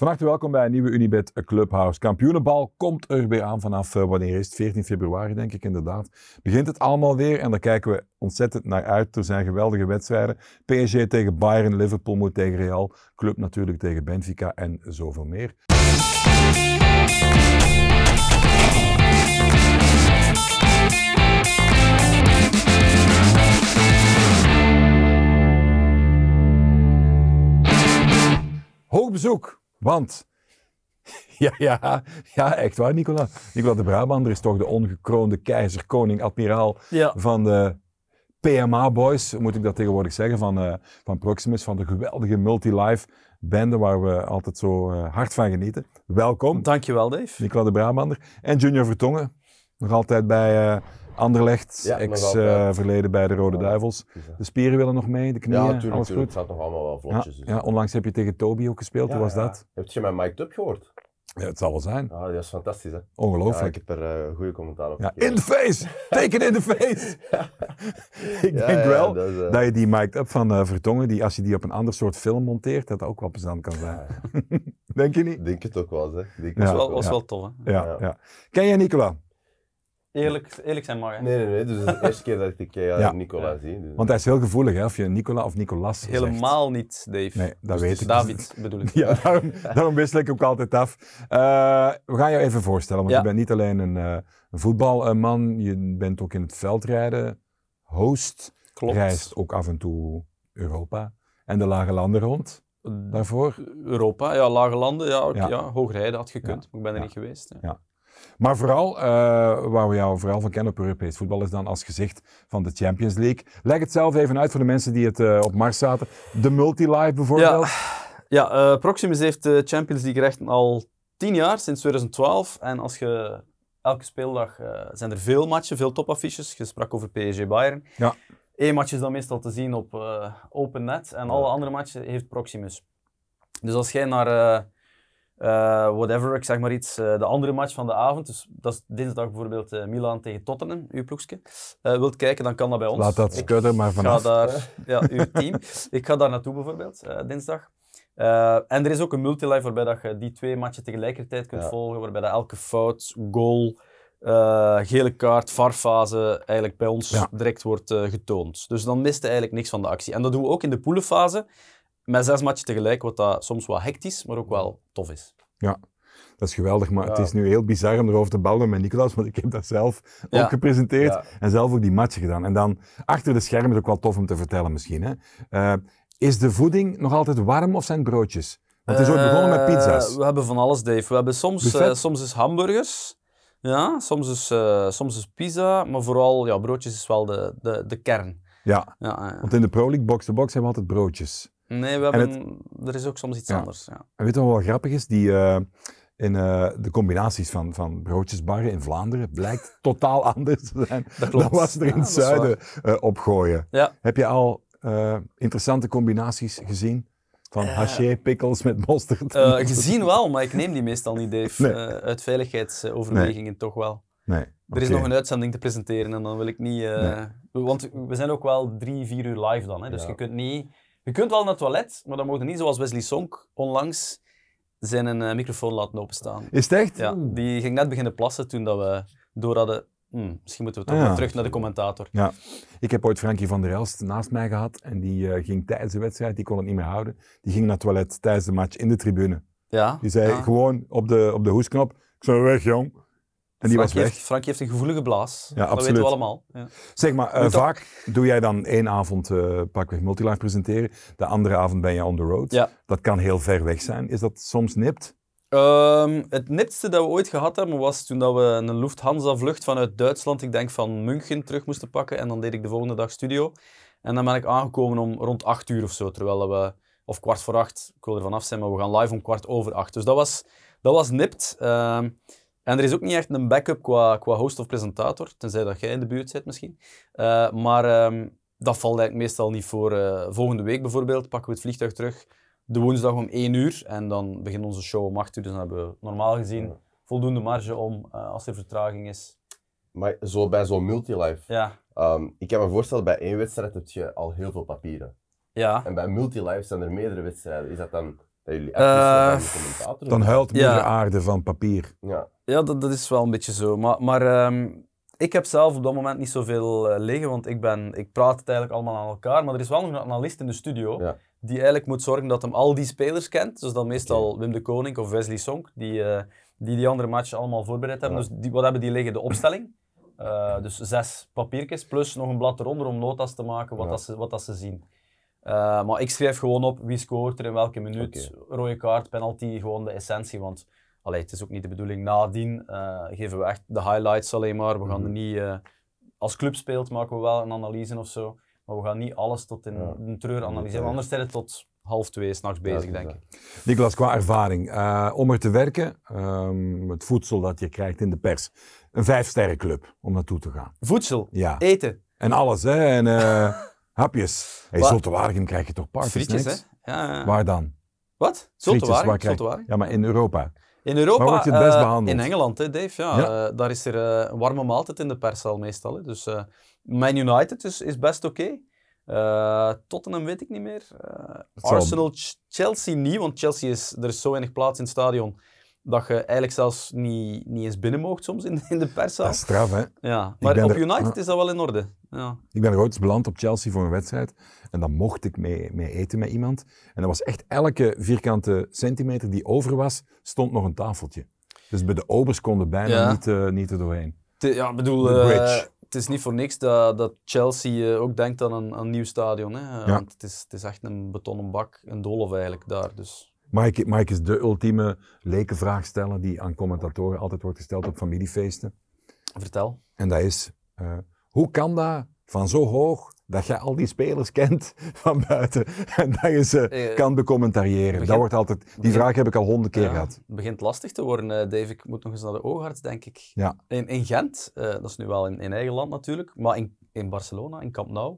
Van harte welkom bij een nieuwe Unibet Clubhouse. Kampioenenbal komt er weer aan vanaf, uh, wanneer is het? 14 februari denk ik inderdaad. Begint het allemaal weer en daar kijken we ontzettend naar uit. Er zijn geweldige wedstrijden. PSG tegen Bayern, Liverpool moet tegen Real, Club natuurlijk tegen Benfica en zoveel meer. Hoog bezoek, want ja, ja, ja, echt waar, Nicola. Nicola de Brabander is toch de ongekroonde keizer, koning, admiraal Ja. van de PMA-boys, moet ik dat tegenwoordig zeggen, van, eh, van Proximus, van de geweldige multi-live bende waar we altijd zo eh, hard van genieten. Welkom, Dankjewel, Dave. Nicola de Brabander. En Junior Vertongen, nog altijd bij eh Anderlecht, Ja, ex-verleden altijd. bij de Rode Ja, Duivels. De spieren willen nog mee, de knieën, Ja, natuurlijk. alles Het goed. gaat nog allemaal wel Ja, vlotjes. dus. ja, onlangs heb je tegen Toby ook gespeeld, Ja, hoe was ja. dat? Heb je mijn Mike Up gehoord? Ja, het zal wel zijn. Ja, dat is fantastisch, hè? Ja, Ongelooflijk. ik heb er eh, goede commentaar op Ja, in the face! Take it in the face! ik Ja, denk ja, wel dat is, eh, dat je die mic'd up van eh, Vertongen, die, als je die op een ander soort film monteert, dat dat ook wel plezant kan zijn. denk je niet? Denk het ook wel, hè? Denk Ja. het was wel, was ja. wel tof, hè? Ja, Ja. ja. Ken jij Nicola? Eerlijk, eerlijk zijn mag, hè? Nee, nee, nee. Dus het is de eerste keer dat ik eh, Ja. Nicola zie. Dus. Want hij is heel gevoelig, hè, of je Nicola of Nicolas zegt. Helemaal niet, Dave. Nee, dat Dus weet het is ik. David, bedoel ik. Ja, daarom, daarom wissel ik ook altijd af. Eh, we gaan jou even voorstellen, want Ja. je bent niet alleen een, eh, een voetbalman, je bent ook in het veldrijden host. Klopt. Reist ook af en toe Europa en de lage landen rond daarvoor. Europa, ja, lage landen, ja, ook, Ja. ja. hoogrijden had gekund, Ja. maar ik ben er Ja. niet geweest. Ja. Maar vooral, eh, waar we jou vooral van kennen op Europees voetbal, is dan als gezicht van de Champions League. Leg het zelf even uit voor de mensen die het eh, op Mars zaten. De multi-live bijvoorbeeld. Ja, eh, Proximus heeft de Champions League rechten al tien jaar, sinds 2012. En als je elke speeldag zijn er veel matchen, veel topaffiches. Je sprak over PSG Bayern. Ja. Eén match is dan meestal te zien op open net en alle andere matchen heeft Proximus. Dus als jij naar eh, whatever, ik zeg maar iets, eh, de andere match van de avond, dus dat is dinsdag bijvoorbeeld eh, Milan tegen Tottenham, uw ploegje, wilt kijken, dan kan dat bij ons. Laat dat skudden maar ik ga vanaf. daar, ja, uw team. Ik ga daar naartoe bijvoorbeeld, dinsdag. En er is ook een multilive waarbij dat je die twee matchen tegelijkertijd kunt Ja. volgen, waarbij dat elke fout, goal, gele kaart, varfase eigenlijk bij ons Ja. direct wordt getoond. Dus dan mist je eigenlijk niks van de actie. En dat doen we ook in de poelenfase, met zes matchen tegelijk, wat dat soms wel hectisch, maar ook wel tof is. Dat is geweldig, maar het Ja. is nu heel bizar om erover te ballen met Nicolas, want ik heb dat zelf Ja. ook gepresenteerd Ja. en zelf ook die matchen gedaan. En dan achter de schermen is ook wel tof om te vertellen misschien. Hè. Eh, is de voeding nog altijd warm of zijn het broodjes? Want het is ooit begonnen met Eh, pizza's. We hebben van alles, Dave. We hebben soms, eh, soms is hamburgers. Ja, soms is, eh, soms is pizza. Maar vooral, ja, broodjes is wel de, de, de kern. Ja, Ja, eh. want in de Pro League box-to-box hebben we altijd broodjes. Nee, we hebben... Er is ook soms iets Ja. anders. Ja. En weet je wat wel grappig is? Die, eh, in eh, de combinaties van, van broodjesbarren in Vlaanderen blijkt totaal anders te zijn dan wat ze er in het zuiden eh, opgooien. Heb je al interessante combinaties gezien? Van haché, pickles met mosterd? Gezien wel, maar ik neem die meestal niet, Dave. Nee. Uit veiligheidsoverwegingen toch wel. Nee. Er is nog een uitzending te presenteren en dan wil ik niet... Want we zijn ook wel drie, vier uur live dan. Hè, dus je kunt niet... Je kunt wel naar het toilet, maar dan je niet zoals Wesley Sonk onlangs zijn een eh, microfoon laten openstaan. Is het echt? Ja, die ging net beginnen plassen toen dat we door hadden... "Hmm, misschien moeten we toch Ah, ja. weer terug naar de commentator. Ja. Ik heb ooit Frankie van der Elst naast mij gehad en die eh, ging tijdens de wedstrijd, die kon het niet meer houden, die ging naar het toilet tijdens de match in de tribune. Ja. Die zei ja. gewoon op de, op de hoesknop, ik zou weg jong. En die was weg. Heeft, Frankie heeft een gevoelige blaas. Ja, Dat absoluut. weten we allemaal. Ja. Zeg maar, eh, vaak doe jij dan één avond eh pakweg multilive presenteren, de andere avond ben je on the road. Ja. Dat kan heel ver weg zijn. Is dat soms nipt? Ehm, het nipste dat we ooit gehad hebben was toen dat we een Lufthansa-vlucht vanuit Duitsland, ik denk van München, terug moesten pakken. En dan deed ik de volgende dag studio. En dan ben ik aangekomen om rond 8 uur of zo, terwijl we, of kwart voor acht, ik wil er vanaf zijn, maar we gaan live om kwart over acht. Dus dat was, dat was nipt. Ehm, en er is ook niet echt een backup qua, qua host of presentator, tenzij dat jij in de buurt zit misschien. Eh, maar ehm, dat valt eigenlijk meestal niet voor. Eh, volgende week bijvoorbeeld pakken we het vliegtuig terug de woensdag om 1 uur en dan begint onze show om 8 uur. Dus dan hebben we normaal gezien voldoende marge om, eh, als er vertraging is. Maar zo bij zo'n multilive, Ja, ehm, ik kan me voorstellen, bij één wedstrijd heb je al heel veel papieren. ja. En bij multilive zijn er meerdere wedstrijden. Is dat dan dat Dat jullie Eh, echt commentator Dan huilt moeder Ja. aarde van papier. Ja. Ja, dat, dat is wel een beetje zo. Maar, maar ehm, ik heb zelf op dat moment niet zoveel eh, liggen, want ik, ben, ik praat het eigenlijk allemaal aan elkaar. Maar er is wel nog een analist in de studio Ja. die eigenlijk moet zorgen dat hem al die spelers kent. Dus dan meestal Wim de Koning of Wesley Song, die eh, die, die andere matchen allemaal voorbereid hebben. Ja. Dus die, wat hebben die liggen? De opstelling. Eh, dus zes papiertjes plus nog een blad eronder om notas te maken wat, Ja. dat ze, wat dat ze zien. Eh, maar ik schrijf gewoon op wie scoort er in welke minuut. Rode kaart, penalty, gewoon de essentie. Want allee, het is ook niet de bedoeling. Nadien eh, geven we echt de highlights alleen maar. We gaan Mhm. er niet... eh, als club speelt maken we wel een analyse of zo. Maar we gaan niet alles tot in Ja. een treur analyseren. Anders zijn we tot half twee s'nachts bezig, Ja, denk ik. Nicolas, qua ervaring, om er te werken, ehm, het voedsel dat je krijgt in de pers, een vijfsterrenclub om naartoe te gaan. Voedsel, Ja, eten, en alles, hè? En hapjes. Hey? Zulte Waregem krijg je toch parties, frietjes, hè? Ja, ja. Waar dan? Wat? Krijg- Zoltewaring? Ja, maar in Europa. In Europa, Waar word je het best eh, behandeld? in Engeland, hè, Dave. Ja, Ja. eh, daar is er eh, een warme maaltijd in de perszaal meestal. Hè. Dus Man United is, is best oké. Tottenham weet ik niet meer. Arsenal, Ch- Chelsea niet, want Chelsea is, er is zo weinig plaats in het stadion dat je eigenlijk zelfs niet, niet eens binnen moogt soms in, in de perszaal. Dat is straf, hè? Ja. Maar op er- United is dat wel in orde. Ja. Ik ben er ooit beland op Chelsea voor een wedstrijd. En dan mocht ik mee, mee eten met iemand. En dat was echt elke vierkante centimeter die over was, stond nog een tafeltje. Dus bij de obers konden bijna Ja. niet, eh, niet er doorheen. Ja, ik bedoel, eh, het is niet voor niks dat, dat Chelsea eh, ook denkt aan een, aan een nieuw stadion. Hè? Want het is, het is echt een betonnen bak, een doolhof eigenlijk daar. Dus. Ik eens de ultieme lekenvraag stellen die aan commentatoren altijd wordt gesteld op familiefeesten? Vertel. En dat is, eh, hoe kan dat van zo hoog dat je al die spelers kent van buiten en dat je ze Eh, kan becommentariëren? dat wordt altijd, die vraag heb ik al honderd keer Ja, gehad. Het begint lastig te worden, eh, Dave. Ik moet nog eens naar de oogarts, denk ik. Ja. In, in Gent, dat is nu wel in, in eigen land natuurlijk, maar in, in Barcelona, in Camp Nou.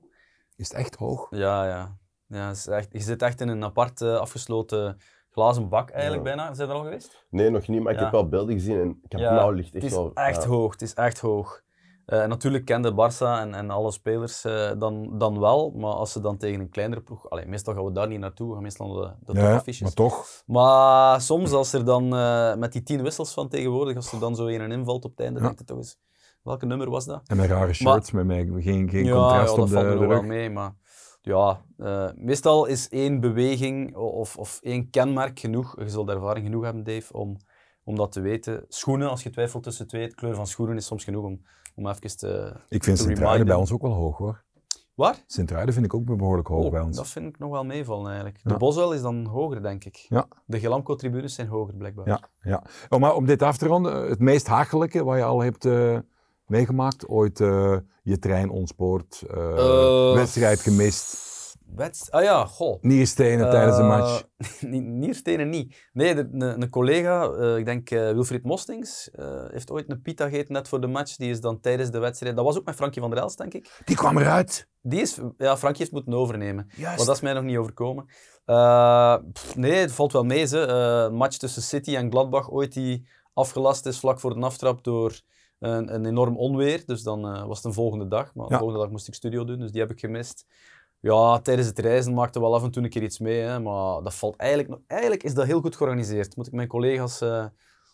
Is het echt hoog? Ja, ja. ja is echt, je zit echt in een apart afgesloten glazen bak eigenlijk Ja. bijna. Zijn er al geweest? Nee, nog niet, maar ik Ja. heb wel beelden gezien en ik heb Ja, ligt Het echt is wel... echt ja. hoog, het is echt hoog. Eh, natuurlijk kende Barça en, en alle spelers eh, dan, dan wel, maar als ze dan tegen een kleinere ploeg... Allee, meestal gaan we daar niet naartoe, we gaan meestal naar de, de ja, topaffiches. maar toch. Maar soms als er dan eh, met die tien wissels van tegenwoordig, als er dan zo een invalt op het einde, Ja. denk je toch eens, welke nummer was dat? En met rare shirts, met mij, geen, geen ja, contrast ja, op dat valt de, er de wel rug. mee, maar ja, eh, meestal is één beweging of, of één kenmerk genoeg. Je zult ervaring genoeg hebben, Dave, om, om dat te weten. Schoenen, als je twijfelt tussen twee, de kleur van schoenen is soms genoeg om, om even te... Ik vind reminden. bij ons ook wel hoog hoor. Waar? Sint-Truiden vind ik ook behoorlijk hoog Oh, bij ons. dat vind ik nog wel meevallen eigenlijk. De Ja. Boswell is dan hoger, denk ik. Ja. De Gelamco-tribunes zijn hoger, blijkbaar. Ja, ja. Oh, maar om dit af te ronden, het meest hachelijke wat je al hebt eh, meegemaakt? Ooit eh, je trein ontspoord, eh, Eh, wedstrijd gemist, Wedst- ah ja, goh. nierstenen tijdens een match. Niet- Nierstenen niet. Nee, een, collega, ik denk Wilfried Mostings, heeft ooit een pita gegeten net voor de match. Die is dan tijdens de wedstrijd... Dat was ook met Frankie van der Elst, denk ik. Die kwam eruit. Die is... Ja, Frankie heeft moeten overnemen. Juist. Maar dat is mij nog niet overkomen. Pff, nee, het valt wel mee. Ze. Match tussen City en Gladbach ooit die afgelast is vlak voor de aftrap door een, een enorm onweer. Dus dan eh, was het een volgende dag. Maar de volgende dag moest ik studio doen, dus die heb ik gemist. Ja, tijdens het reizen maakte wel af en toe een keer iets mee. Hè, maar dat valt eigenlijk, nog- eigenlijk is dat heel goed georganiseerd. Moet ik mijn collega's eh,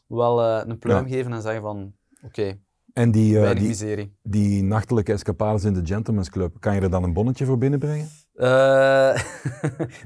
wel eh, een pluim Ja. geven en zeggen van... Oké, En die, eh, die, die nachtelijke escapades in de Gentleman's Club, kan je er dan een bonnetje voor binnenbrengen? Eh,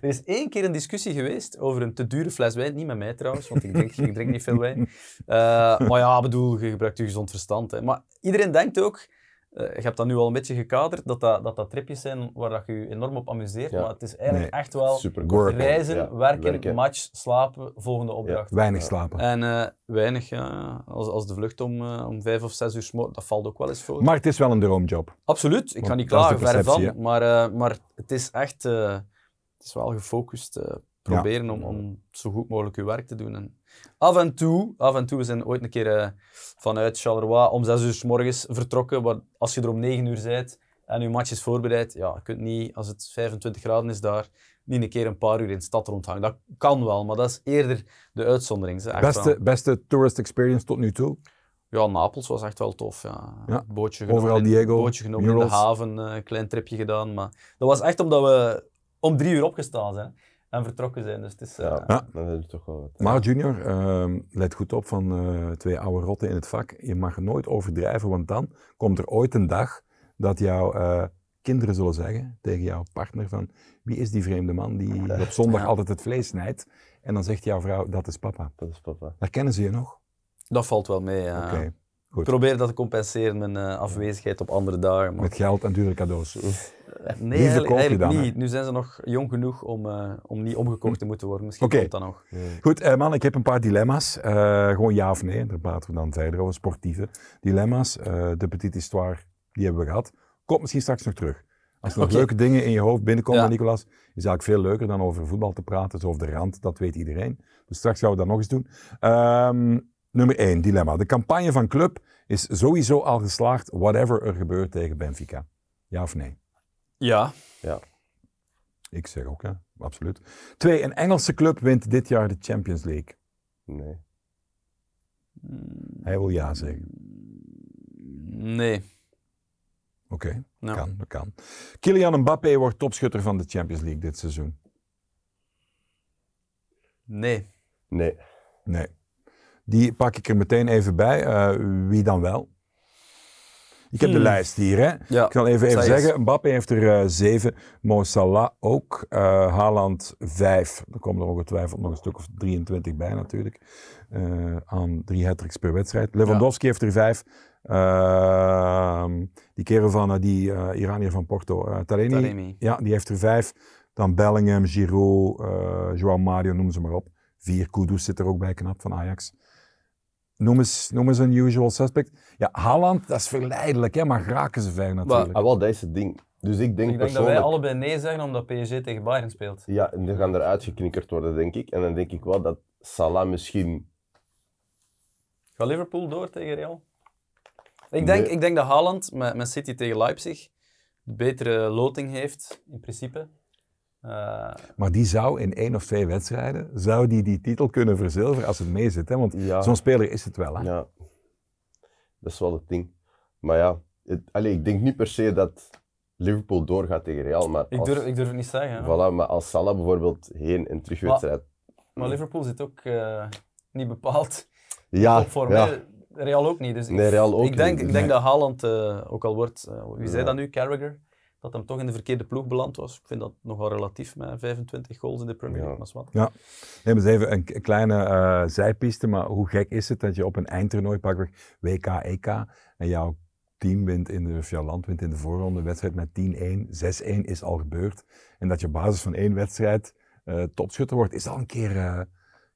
er is één keer een discussie geweest over een te dure fles wijn. Niet met mij trouwens, want ik drink, ik drink niet veel wijn. Eh, maar ja, ik bedoel, je gebruikt je gezond verstand. Hè. Maar iedereen denkt ook, eh, je hebt dat nu al een beetje gekaderd, dat dat, dat, dat tripjes zijn waar dat je je enorm op amuseert. Ja. Maar het is eigenlijk Nee. echt wel Super Work. reizen, Ja, werken, match, slapen, volgende opdracht. Weinig slapen. En eh, weinig, ja. Als, als de vlucht om, eh, om vijf of zes uur smorgens, dat valt ook wel eens voor. Maar het is wel een droomjob. Absoluut, ik ga niet klagen, verre van. Maar, eh, maar het is echt eh, het is wel gefocust eh, proberen om, om zo goed mogelijk je werk te doen. En af en toe, af en toe, we zijn ooit een keer eh, vanuit Charleroi om zes uur s morgens vertrokken. Als je er om negen uur bent en je match is voorbereid, ja, je kunt niet, als het 25 graden is daar, niet een keer een paar uur in de stad rondhangen. Dat kan wel, maar dat is eerder de uitzondering. Beste, beste tourist experience tot nu toe? Ja, Napels was echt wel tof. Ja. Ja. Bootje Overal genomen, in, Diego, bootje genomen in de haven, eh, een klein tripje gedaan. Maar dat was echt omdat we om drie uur opgestaan zijn. En vertrokken zijn. Dus het is... eh, Ja, Ja. dan is toch wel wat. Maar Junior, ehm, let goed op van eh, twee oude rotten in het vak. Je mag nooit overdrijven, want dan komt er ooit een dag dat jouw eh, kinderen zullen zeggen tegen jouw partner van wie is die vreemde man die op zondag Ja. altijd het vlees snijdt? En dan zegt jouw vrouw, dat is papa. Dat is papa. Herkennen ze je nog? Dat valt wel mee, ja. Oké, Ik goed. probeer dat te compenseren, mijn eh, afwezigheid op andere dagen. Maar... Met geld en dure cadeaus. Nee, eigenlijk, koop je eigenlijk dan, hè? niet. Nu zijn ze nog jong genoeg om, eh, om niet omgekocht te moeten worden. Misschien komt dat nog. Goed, eh, man, ik heb een paar dilemma's. Eh, gewoon ja of nee, daar praten we dan verder over, sportieve dilemma's. De petite histoire, die hebben we gehad. Komt misschien straks nog terug. Als er nog leuke dingen in je hoofd binnenkomen, Ja. Nicolas, is eigenlijk veel leuker dan over voetbal te praten, zo over de rand, dat weet iedereen. Dus straks gaan we dat nog eens doen. Ehm, nummer 1, dilemma. De campagne van club is sowieso al geslaagd, whatever er gebeurt tegen Benfica. Ja of nee? Ja. Ik zeg ook ja, absoluut. Twee, een Engelse club wint dit jaar de Champions League. Nee. Hij wil ja zeggen. Nee. Oké, Nou. kan, dat kan. Kylian Mbappé wordt topschutter van de Champions League dit seizoen. Nee. Nee. Nee. Die pak ik er meteen even bij. Eh, wie dan wel? Ik heb de Hmm. lijst hier. Hè? Ja. Ik zal even, even zeggen. Mbappé heeft er eh, zeven. Mo Salah ook. Eh Haaland vijf. Er komen er ongetwijfeld nog een stuk of 23 bij natuurlijk. Eh, aan drie hat per wedstrijd. Lewandowski heeft er vijf. Ehm, die kerel van die Iranier van Porto, Taremi. Taremi. Ja, die heeft er vijf. Dan Bellingham, Giroud, Joao Mario, noem ze maar op. Vier. Kudus zit er ook bij, knap, van Ajax. Noem eens, noem eens een usual suspect. Ja, Haaland, dat is verleidelijk, hè, maar raken ze ver natuurlijk. Ah, wel, dat is het ding. Dus ik denk Ik denk dat wij allebei nee zeggen omdat PSG tegen Bayern speelt. Ja, en die gaan eruit geknikkerd worden, denk ik. En dan denk ik wel dat Salah misschien... Gaat Liverpool door tegen Real? Ik denk, Nee. ik denk dat Haaland met, met City tegen Leipzig de betere loting heeft, in principe. Eh, Maar die zou in één of twee wedstrijden, zou die die titel kunnen verzilveren als het mee zit. Hè? Want Ja. zo'n speler is het wel. Hè? Ja, dat is wel het ding. Maar ja, het, allee, ik denk niet per se dat Liverpool doorgaat tegen Real. Maar ik, als, durf, ik durf het niet zeggen. hè. voilà, maar als Salah bijvoorbeeld heen- en terugwedstrijd... Maar Liverpool zit ook eh, niet bepaald Ja, hè. Real ook niet. Dus ik- Nee, Real ook ik denk, niet, Ik dus- denk dat Haaland eh, ook al wordt, wie zei dat nu, Carragher, dat hem toch in de verkeerde ploeg beland was. Ik vind dat nogal relatief met 25 goals in de Premier League. Ja. Maar is wat. Neem eens even een kleine eh, zijpiste, maar hoe gek is het dat je op een eindtoernooi pakweg WK, EK en jouw team wint in de, of jouw land wint in de voorronde, een wedstrijd met 10-1, 6-1 is al gebeurd. En dat je op basis van één wedstrijd eh, topschutter wordt, is al een keer eh,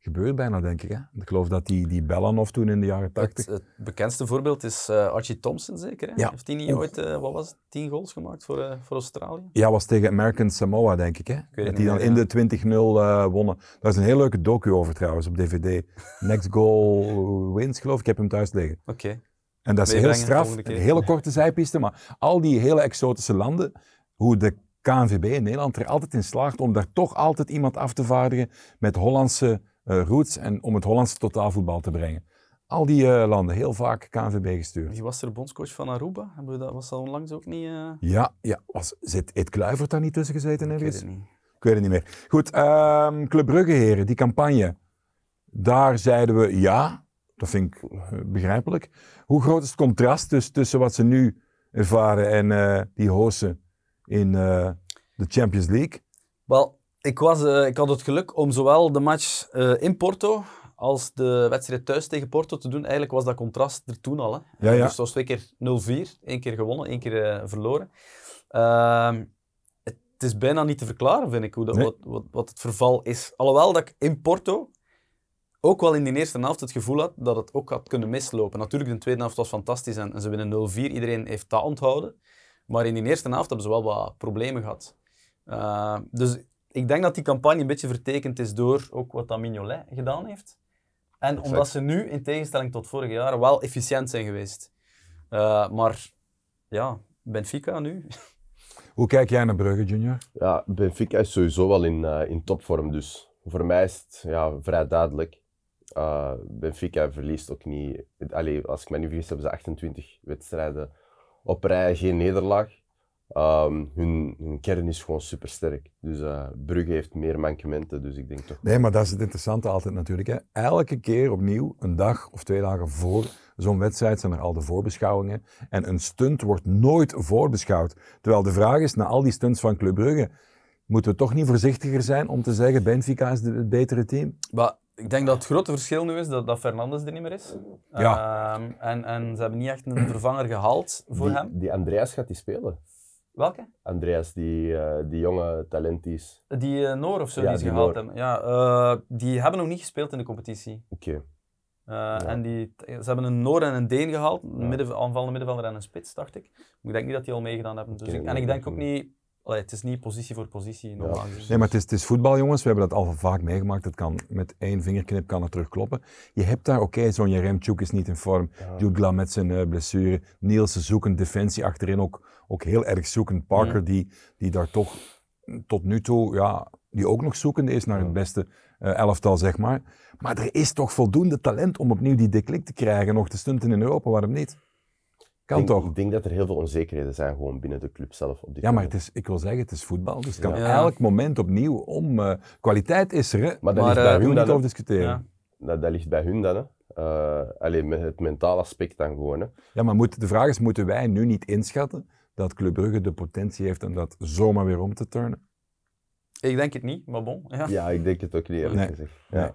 gebeurd bijna, denk ik. Hè? Ik geloof dat die, die Bellanov toen in de jaren 80 Het, het bekendste voorbeeld is eh, Archie Thompson, zeker. Hè? Ja. Heeft hij niet ooit, eh, wat was het, 10 goals gemaakt voor, eh, voor Australië? Ja, was tegen American Samoa, denk ik. Hè? dat die dan in de 20-0 eh, wonnen. Daar is een heel leuke docu over trouwens op DVD. Next Goal Wins, geloof ik. Ik heb hem thuis liggen. Oké. En dat is heel straf. Een hele korte zijpiste, maar al die hele exotische landen, hoe de KNVB in Nederland er altijd in slaagt om daar toch altijd iemand af te vaardigen met Hollandse roots en om het Hollandse totaalvoetbal te brengen. Al die eh, landen, heel vaak KNVB gestuurd. Wie was er bondscoach van Aruba? Hebben we dat, was dat onlangs ook niet? eh, Ja, ja. Was, zit Ed Kluivert daar niet tussen gezeten Ik weet ergens? het niet. Ik weet het niet meer. Goed, ehm Club Brugge heren, die campagne. Daar zeiden we ja, dat vind ik eh, begrijpelijk. Hoe groot is het contrast dus tussen wat ze nu ervaren en eh, die hosten in eh, de Champions League? Wel, ik, was, eh, ik had het geluk om zowel de match eh, in Porto als de wedstrijd thuis tegen Porto te doen. Eigenlijk was dat contrast er toen al. Hè. Ja, ja. Dus het was twee keer 0-4. één keer gewonnen, één keer eh, verloren. Ehm, het is bijna niet te verklaren, vind ik, hoe dat, Nee. wat, wat, wat het verval is. Alhoewel dat ik in Porto ook wel in die eerste helft het gevoel had dat het ook had kunnen mislopen. Natuurlijk, de tweede helft was fantastisch en, en ze winnen 0-4. Iedereen heeft dat onthouden. Maar in die eerste helft hebben ze wel wat problemen gehad. Uh, dus ik denk dat die campagne een beetje vertekend is door ook wat dat Mignolet gedaan heeft. En Exact. omdat ze nu, in tegenstelling tot vorig jaar, wel efficiënt zijn geweest. Uh, maar ja, Benfica nu. Hoe kijk jij naar Brugge, Junior? Ja, Benfica is sowieso wel in, eh, in topvorm, dus voor mij is het ja, vrij duidelijk. Uh, Benfica verliest ook niet. Allee, als ik me niet vergis, hebben ze 28 wedstrijden op rij, geen nederlaag. Ehm, hun, hun kern is gewoon supersterk. Dus eh Brugge heeft meer mankementen, dus ik denk toch... Nee, maar dat is het interessante altijd natuurlijk. Hè. Elke keer opnieuw, een dag of twee dagen voor zo'n wedstrijd, zijn er al de voorbeschouwingen. En een stunt wordt nooit voorbeschouwd. Terwijl de vraag is, na al die stunts van Club Brugge, moeten we toch niet voorzichtiger zijn om te zeggen, Benfica is de- het betere team? Maar ik denk dat het grote verschil nu is dat, dat Fernandes er niet meer is. Ja. Ehm, en, en ze hebben niet echt een vervanger gehaald voor die, hem. die Andreas gaat die spelen. Welke? Andreas, die, eh, die jonge talent is. Die eh, Noor of zo Ja, die ze die gehaald Noor. hebben. Ja, eh, die hebben nog niet gespeeld in de competitie. Oké. En die, ze hebben een Noor en een Deen gehaald, een midden, aanvallende middenvelder en een spits, dacht ik. Maar ik denk niet dat die al meegedaan hebben. Dus ik- en ik denk ook niet... allee, het is niet positie voor positie, normaal gezien. Nee, maar het is, het is voetbal, jongens. We hebben dat al vaak meegemaakt. Het kan met één vingerknip kan het terugkloppen. Je hebt daar, oké, zo'n Jeremchuk is niet in vorm. Jutgla met zijn eh, blessure. Nielsen zoekend, defensie achterin ook, ook heel erg zoekend. Parker, die, die daar toch tot nu toe, ja, die ook nog zoekende is naar het beste eh, elftal, zeg maar. Maar er is toch voldoende talent om opnieuw die deklik te krijgen. Nog te stunten in Europa, waarom niet? Kan Ik denk, toch? ik denk dat er heel veel onzekerheden zijn gewoon binnen de club zelf op dit Ja, maar het is, ik wil zeggen, het is voetbal. Dus het kan Ja. elk moment opnieuw om. eh, kwaliteit is er, hè? Maar dat Maar, ligt eh, bij Daar hun niet over discussiëren. Ja. Dat, dat ligt bij hun dan. Hè. Eh, alleen met het mentale aspect dan gewoon. Hè. Ja, maar moet, de vraag is, moeten wij nu niet inschatten dat Club Brugge de potentie heeft om dat zomaar weer om te turnen? Ik denk het niet, maar bon. Ja. Ja, ik denk het ook niet eerlijk Nee. gezegd. Nee. Ja.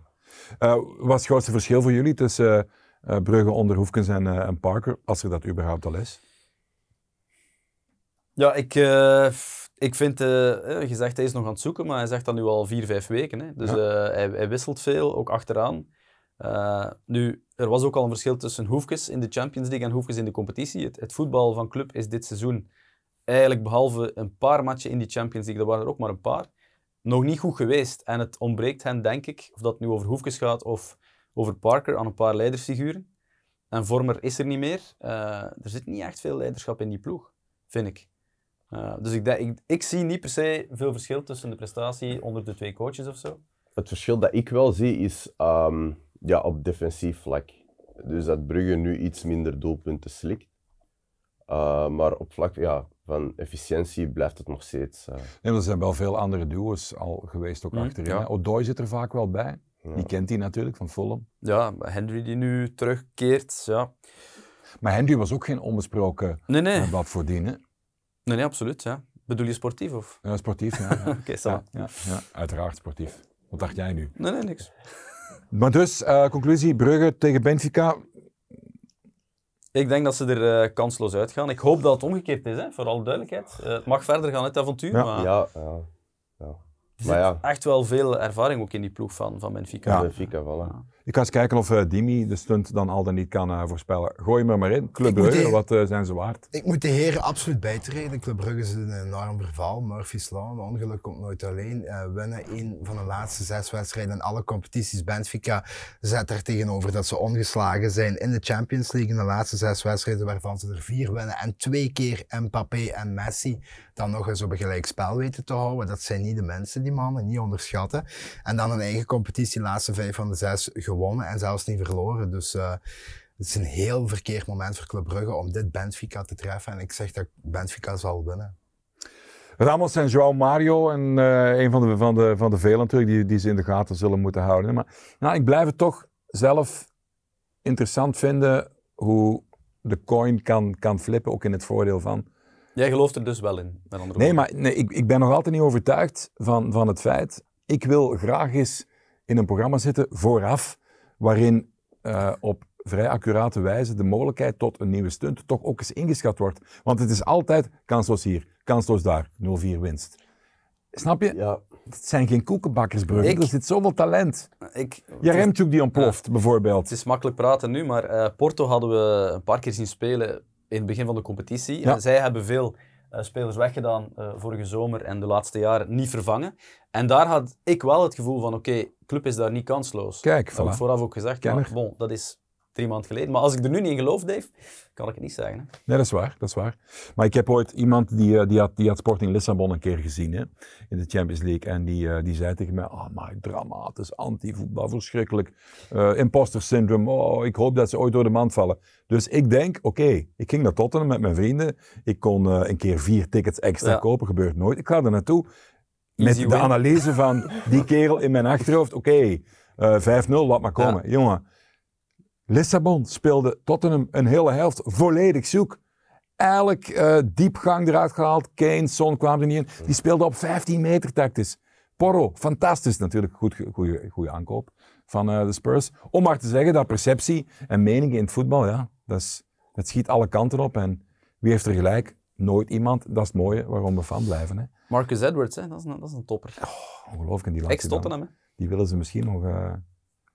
Eh, wat is het grootste verschil voor jullie tussen eh, Brugge onder Hoefkens en, eh, en Parker, als er dat überhaupt al is? Ja, ik, eh, ik vind, je zegt hij is nog aan het zoeken, maar hij zegt dat nu al vier, vijf weken. Hè. Dus Ja. hij, hij wisselt veel, ook achteraan. Nu, er was ook al een verschil tussen Hoefkes in de Champions League en Hoefkes in de competitie. Het, het voetbal van club is dit seizoen eigenlijk behalve een paar matchen in die Champions League, dat waren er ook maar een paar, nog niet goed geweest. En het ontbreekt hen, denk ik, of dat nu over Hoefkes gaat of over Parker, aan een paar leidersfiguren. En Vormer is er niet meer. Eh, er zit niet echt veel leiderschap in die ploeg, vind ik. Uh, dus ik, denk- ik, ik zie niet per se veel verschil tussen de prestatie onder de twee coaches of zo. Het verschil dat ik wel zie is ehm, ja, op defensief vlak. Dus dat Brugge nu iets minder doelpunten slikt. Uh, maar op vlak ja, van efficiëntie blijft het nog steeds. eh, Nee, er zijn wel veel andere duo's al geweest ook Mm, achterin. ja. Odoi zit er vaak wel bij. Ja. Die kent hij natuurlijk van Fulham. Ja, Henry die nu terugkeert, ja. Maar Henry was ook geen onbesproken Nee, nee, eh, wat voor dienen. nee, nee absoluut. Ja. Bedoel je sportief of? Ja, sportief, ja. ja. Oké, ja, va. ja, ja, uiteraard sportief. Wat dacht jij nu? Nee, nee, niks. Maar dus, eh, conclusie, Brugge tegen Benfica. Ik denk dat ze er eh, kansloos uitgaan. Ik hoop dat het omgekeerd is, hè, voor alle duidelijkheid. Het mag verder gaan, het avontuur, Ja. maar ja, ja, ja. er Maar zit ja, echt wel veel ervaring ook in die ploeg van, van Benfica. Ja. Benfica, voilà. Ik ga eens kijken of eh, Dimi de stunt dan al dan niet kan eh, voorspellen. Gooi er maar in. Club Brugge, wat eh, zijn ze waard? Ik moet de heren absoluut bijtreden. Club Brugge is een enorm verval. Murphy's Law, een ongeluk komt nooit alleen. Eh winnen één van de laatste zes wedstrijden in alle competities. Benfica zet er tegenover dat ze ongeslagen zijn in de Champions League. In de laatste zes wedstrijden waarvan ze er vier winnen. En twee keer Mbappé en Messi dan nog eens op een gelijk spel weten te houden. Dat zijn niet de mensen, die mannen, niet onderschatten. En dan een eigen competitie, laatste vijf van de zes gewonnen en zelfs niet verloren. Dus eh, het is een heel verkeerd moment voor Club Brugge om dit Benfica te treffen. En ik zeg dat Benfica zal winnen. Ramos en João Mario, en, eh, een van de, van de, van de velen natuurlijk, die, die ze in de gaten zullen moeten houden. Maar nou, ik blijf het toch zelf interessant vinden hoe de coin kan, kan flippen, ook in het voordeel van. Jij gelooft er dus wel in, met andere Nee, woorden. maar nee, ik, ik ben nog altijd niet overtuigd van, van het feit. Ik wil graag eens in een programma zitten vooraf, waarin eh, op vrij accurate wijze de mogelijkheid tot een nieuwe stunt toch ook eens ingeschat wordt. Want het is altijd kansloos hier, kansloos daar, 0-4 winst. Snap je? Ja, Het zijn geen koekenbakkers, Brugge. Ik- Er zit zoveel talent. Ik, Jaremchuk die ontploft, bijvoorbeeld. Het is makkelijk praten nu, maar eh, Porto hadden we een paar keer zien spelen in het begin van de competitie. Ja. Zij hebben veel eh, spelers weggedaan eh, vorige zomer en de laatste jaren niet vervangen. En daar had ik wel het gevoel van, oké, club is daar niet kansloos. Kijk, Dat heb ik vooraf ook gezegd, maar bon, dat is drie maanden geleden. Maar als ik er nu niet in geloof, Dave, kan ik het niet zeggen. Hè. Nee, dat is waar, dat is waar. Maar ik heb ooit iemand die, eh, die, had, die had Sporting Lissabon een keer gezien hè, in de Champions League. En die, eh, die zei tegen mij, oh my, dramatisch, anti-voetbal, verschrikkelijk. Eh, imposter syndrome, oh, ik hoop dat ze ooit door de mand vallen. Dus ik denk, oké, ik ging naar Tottenham met mijn vrienden. Ik kon een keer vier tickets extra Ja. kopen, gebeurt nooit. Ik ga er naartoe met de analyse van die kerel in mijn achterhoofd. Oké, eh, 5-0, laat maar komen. Jongen, Lissabon speelde Tottenham een hele helft volledig zoek. Eigenlijk eh, diepgang eruit gehaald. Kane, Son kwamen er niet in. Die speelde op 15 meter tactisch. Porro, fantastisch natuurlijk. Goed, goede, goede aankoop van eh, de Spurs. Om maar te zeggen dat perceptie en meningen in het voetbal, ja, dat, is, dat schiet alle kanten op. En wie heeft er gelijk? Nooit iemand. Dat is het mooie waarom we fan blijven. Hè. Marcus Edwards, hè, dat, is een, dat is een topper. Ongelooflijk. En die. Ex-Tottenham. Die willen ze misschien nog... eh,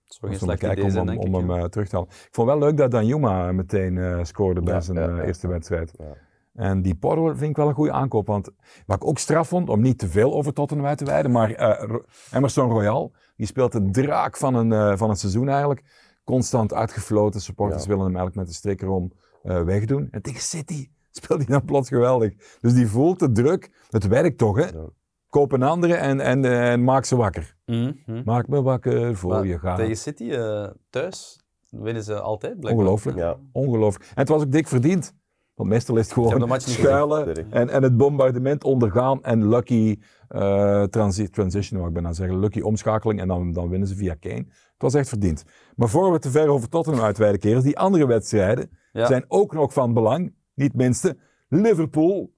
Zou geen Als we slecht kijken idee zijn, om, hem- om eh, terug te halen. Ik vond wel leuk dat Danjuma meteen eh, scoorde bij zijn eh, eerste wedstrijd. Ja. En die Porro vind ik wel een goede aankoop. Want wat ik ook straf vond, om niet te veel over Tottenham uit te wijden, maar Ro- Emerson Royal, die speelt de draak van, een, van het seizoen eigenlijk. Constant uitgefloten. Supporters Ja. willen hem eigenlijk met de strikker om wegdoen. En tegen City speelt hij dan plots geweldig. Dus die voelt de druk. Het werkt toch, hè? Ja. Koop een andere en, en, eh, en maak ze wakker. Mhm, mhm. Maak me wakker voor Maar je gaat. Tegen City eh, thuis winnen ze altijd, blijkbaar. Ongelooflijk. Ja. Ongelooflijk. En het was ook dik verdiend. Want meestal is het gewoon schuilen en, en het bombardement ondergaan en lucky eh, transi transition, wou ik bijna zeggen. Lucky omschakeling en dan, dan winnen ze via Kane. Het was echt verdiend. Maar voor we te ver over Tottenham uitweiden, kerels, die andere wedstrijden Ja. zijn ook nog van belang. Niet minste. Liverpool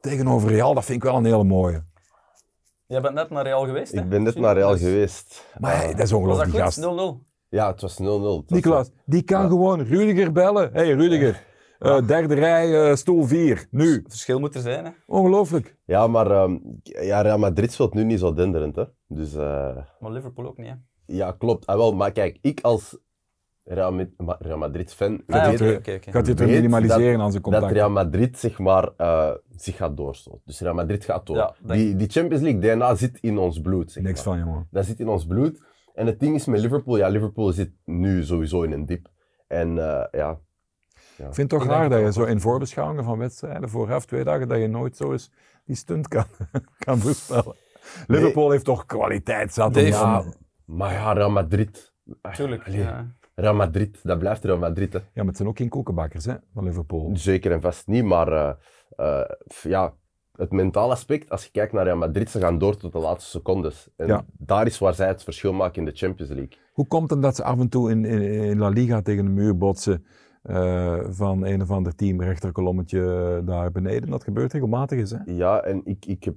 tegenover Real, dat vind ik wel een hele mooie. Jij bent net naar Real geweest, hè? Ik ben net naar Real Dus- geweest. Maar hey, dat is Was dat ongelooflijk, die goed? gast. 0-0. Ja, het was 0-0. Het was- Nicolas, die kan Ja. gewoon Rudiger bellen. hey, Rudiger, eh, derde rij, eh, stoel 4, nu. Het verschil moet er zijn, hè? Ongelooflijk. Ja, maar ehm, ja, Real Madrid speelt nu niet zo denderend. Hè? Dus eh, Maar Liverpool ook niet, hè? ja, klopt. Ah, wel, maar kijk, ik als Real, Ma- Ma- Real Madrid-fan Ah, weet. Gaat er weet minimaliseren aan zijn dat contact? Real Madrid zeg maar, eh, zich gaat doorstoten. Dus Real Madrid gaat door. Ja, die, die Champions League DNA zit in ons bloed. Zeg Niks maar. van, jongen. Dat zit in ons bloed. En het ding is met Liverpool, ja, Liverpool zit nu sowieso in een dip. En eh, ja, Ik vind het toch Ik raar dat je het zo in voorbeschouwingen van wedstrijden vooraf twee dagen dat je nooit zo eens die stunt kan, kan voorspellen. Liverpool heeft toch kwaliteit zat. ja, maar ja, Real Madrid. Tuurlijk. allee, Ja. Real Madrid, dat blijft Real Madrid. Hè. ja, maar het zijn ook geen koekenbakkers hè, van Liverpool. Zeker en vast niet, maar eh, eh, ja, het mentale aspect, als je kijkt naar Real Madrid, ze gaan door tot de laatste secondes. En Ja. daar is waar zij het verschil maken in de Champions League. Hoe komt het dat ze af en toe in, in, in La Liga tegen de muur botsen eh, van een of ander team, rechterkolommetje daar beneden? Dat gebeurt regelmatig eens, hè? Ja, en ik, ik heb...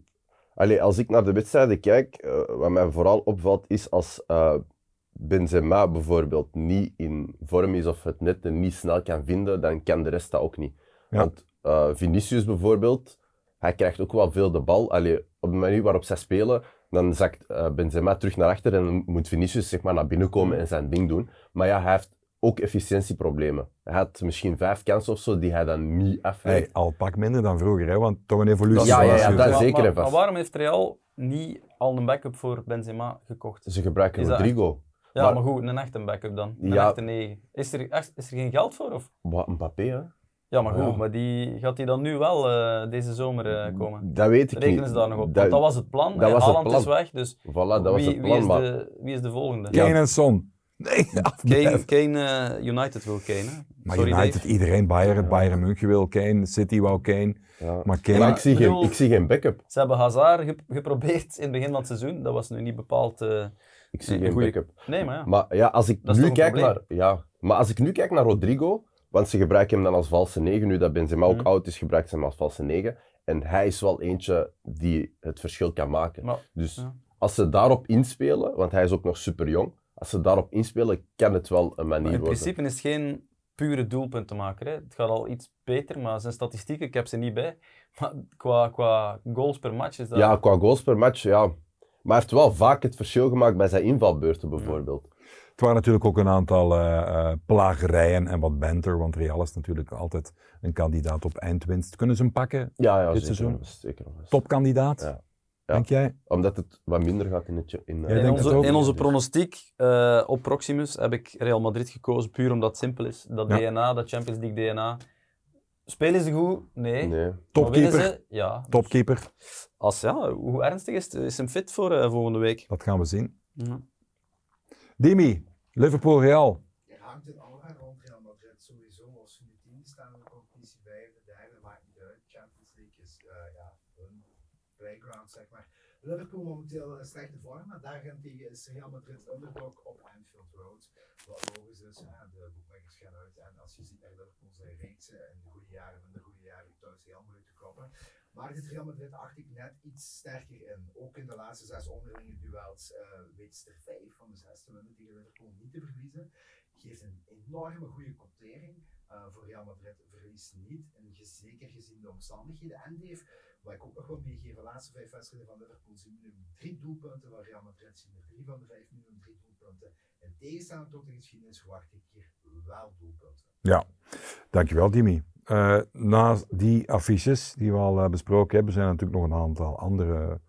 Allee, als ik naar de wedstrijden kijk, wat mij vooral opvalt, is als Benzema bijvoorbeeld niet in vorm is of het net niet snel kan vinden, dan kan de rest dat ook niet. Ja. Want eh, Vinicius bijvoorbeeld, hij krijgt ook wel veel de bal. Allee, op de manier waarop zij spelen, dan zakt eh, Benzema terug naar achter en dan moet Vinicius zeg maar, naar binnen komen en zijn ding doen. Maar ja, hij heeft ook efficiëntieproblemen. Hij had misschien vijf kansen of zo die hij dan niet afwerkt. Hey, al pak minder dan vroeger, hè, want toch een evolutie. Ja, ja, ja, dat is zeker maar, en vast. Maar waarom heeft Real niet al een backup voor Benzema gekocht? Ze gebruiken Is dat Rodrigo. Ja, maar, Maar- goed, een echte backup dan. Een Ja. echte negen. Is er, echt- is er geen geld voor? Of? Wat, Mbappé, hè? Ja, maar goed, Ja. maar die, gaat die dan nu wel eh, deze zomer eh, komen? Dat weet ik Rekenen niet. ze daar nog op? Dat, Want dat was het plan. dat en was het Haaland plan. is weg, dus Voilà, dat was wie, het plan, wie, is maar... de, wie is de volgende? Kane en Son. Nee, Kane. Kane eh, United wil Kane. hè? Maar Sorry, United, Dave. iedereen, Bayern, Ja. Bayern München wil Kane, City wou Kane. Ja. Maar Kane... Maar ik zie, bedoel- geen, ik zie geen backup. Ze hebben Hazard ge- geprobeerd in het begin van het seizoen. Dat was nu niet bepaald... Ik zie een geen goeie- backup. Nee, maar ja. Maar ja, als ik nu kijk naar... Ja, maar als ik nu kijk naar Rodrigo, want ze gebruiken hem dan als valse negen, nu dat Benzema ook Mhm. oud is, gebruiken ze hem als valse negen. En hij is wel eentje die het verschil kan maken. maar Dus Ja. als ze daarop inspelen, want hij is ook nog super jong, als ze daarop inspelen, kan het wel een manier Maar in worden. principe is het geen pure doelpuntenmaker. Hè. Het gaat al iets beter, maar zijn statistieken, ik heb ze niet bij. Maar qua, qua goals per match is dat... Ja, qua goals per match, ja. Maar hij heeft wel vaak het verschil gemaakt bij zijn invalbeurten bijvoorbeeld. Het waren natuurlijk ook een aantal eh, eh, plagerijen en wat banter, want Real is natuurlijk altijd een kandidaat op eindwinst. Kunnen ze hem pakken? Ja, ja Dit zeker. seizoen? zeker. Topkandidaat? Ja. Ja. Denk jij? Omdat het wat minder gaat in het... In, eh, In onze, in onze pronostiek eh, op Proximus heb ik Real Madrid gekozen, puur omdat het simpel is. Dat Ja. DNA, dat Champions League DNA. Spelen ze goed? Nee. Topkeeper. ze? Ja. Topkeeper. Als, ja. Hoe ernstig is het? Is hem fit voor eh, volgende week? Dat gaan we zien. Ja. Dimi, Liverpool Real. Er hangt een aura rond Real Madrid sowieso. Als hun team staan in de competitie vijfde, derde, maakt niet uit. Champions League is eh, ja, hun playground, zeg maar. Liverpool momenteel een slechte vorm, maar daarentegen is Real Madrid underdog op Anfield Road. Wat logisch is, hè, de gaan uit. En als je ziet naar Liverpool zijn reeksen in de goede jaren en de goede jaren thuis heel moeilijk te kloppen. Maar dit Real Madrid acht ik net iets sterker in. Ook in de laatste zes onderlinge duels eh weet er vijf van de zes te winnen tegen Liverpool niet te verliezen. Geeft een enorme goede quotering. Eh, voor Real Madrid verliest niet. En zeker gezien de omstandigheden. En Dave, wat ik ook nog wil meegeven, de laatste vijf wedstrijden van Liverpool zien nu drie doelpunten. Van Real Madrid zien er drie van de vijf minuten drie doelpunten. In tegenstelling tot de geschiedenis verwacht ik hier wel doelpunten. Ja, dankjewel Dimi. Eh na die affiches die we al eh, besproken hebben, zijn er natuurlijk nog een aantal andere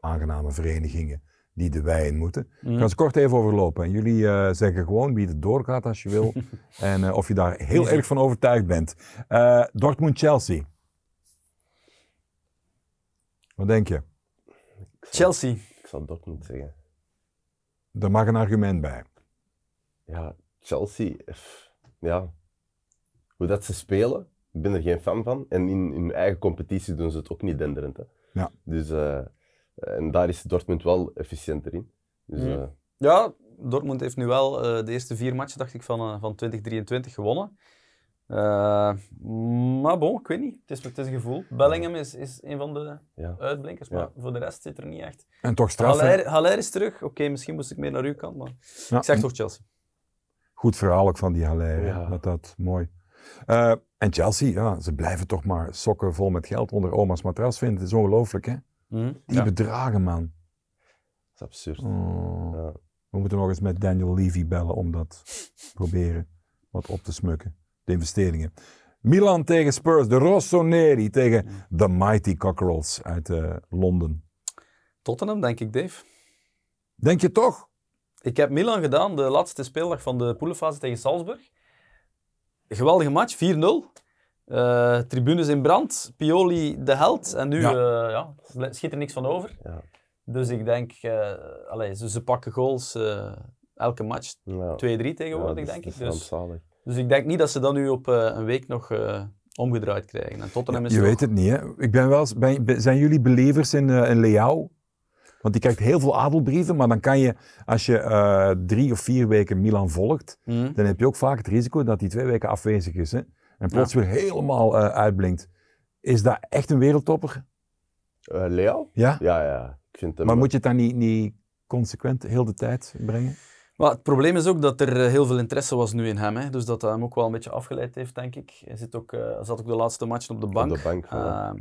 aangename verenigingen die de wei in moeten. Mhm. Ik ga ze kort even overlopen. En jullie eh, zeggen gewoon wie het doorgaat als je wil. en eh, of je daar heel erg van overtuigd bent. Eh, Dortmund-Chelsea. Wat denk je? Chelsea. Ik zal Dortmund zeggen. Er mag een argument bij. Ja, Chelsea, ja. Hoe dat ze spelen, ik ben er geen fan van. En in, in hun eigen competitie doen ze het ook niet denderend. Hè. Ja. Dus, eh, en daar is Dortmund wel efficiënter in. Dus, Mhm. eh, Ja, Dortmund heeft nu wel eh, de eerste vier matchen, dacht ik, van, eh, van 2023 gewonnen. Eh, maar bon, ik weet niet. Het is, het is een gevoel. Bellingham is, is een van de ja. uitblinkers, maar Ja. voor de rest zit er niet echt. En toch straf. hè? Haller, Haller is terug. Oké, misschien moest ik meer naar uw kant, maar Ja, ik zeg toch Chelsea. Goed verhaal ook van die Haller. Dat, dat, mooi. Eh, en Chelsea, ja, ze blijven toch maar sokken vol met geld onder oma's matras vinden. Het is ongelooflijk, hè? Mhm. Die Ja. bedragen, man. Dat is absurd. Oh. Ja. We moeten nog eens met Daniel Levy bellen om dat proberen wat op te smukken. De investeringen. Milan tegen Spurs, de Rossoneri tegen de Mighty Cockerels uit eh, Londen. Tottenham, denk ik, Dave. Denk je toch? Ik heb Milan gedaan, de laatste speeldag van de poelenfase tegen Salzburg. Geweldige match, 4-0. Eh, tribunes in brand, Pioli de held. En nu Ja. ja. ja, schiet er niks van over. Ja. Dus ik denk, eh allee, ze, ze pakken goals eh, elke match. 2-3 Ja. tegenwoordig, Ja, dat is- denk dat ik. is Dus, rampzalig. dus ik denk niet dat ze dat nu op eh, een week nog eh, omgedraaid krijgen. En Tottenham is je nog- weet het niet, hè? Ik ben wel, ben, ben- zijn jullie believers in, eh in Leao? Want die krijgt heel veel adelbrieven, maar dan kan je, als je eh, drie of vier weken Milan volgt, Mhm. dan heb je ook vaak het risico dat hij twee weken afwezig is. Hè? En plots weer helemaal eh, uitblinkt. Is dat echt een wereldtopper? Eh, Leo? Ja? Ja, ja. Ik vind hem... Maar moet je het dan niet, niet consequent heel de tijd brengen? Maar het probleem is ook dat er eh, heel veel interesse was nu in hem. Hè? Dus dat dat hem ook wel een beetje afgeleid heeft, denk ik. Hij zit ook, eh, zat ook de laatste matchen op de bank. Op de bank. Ehm,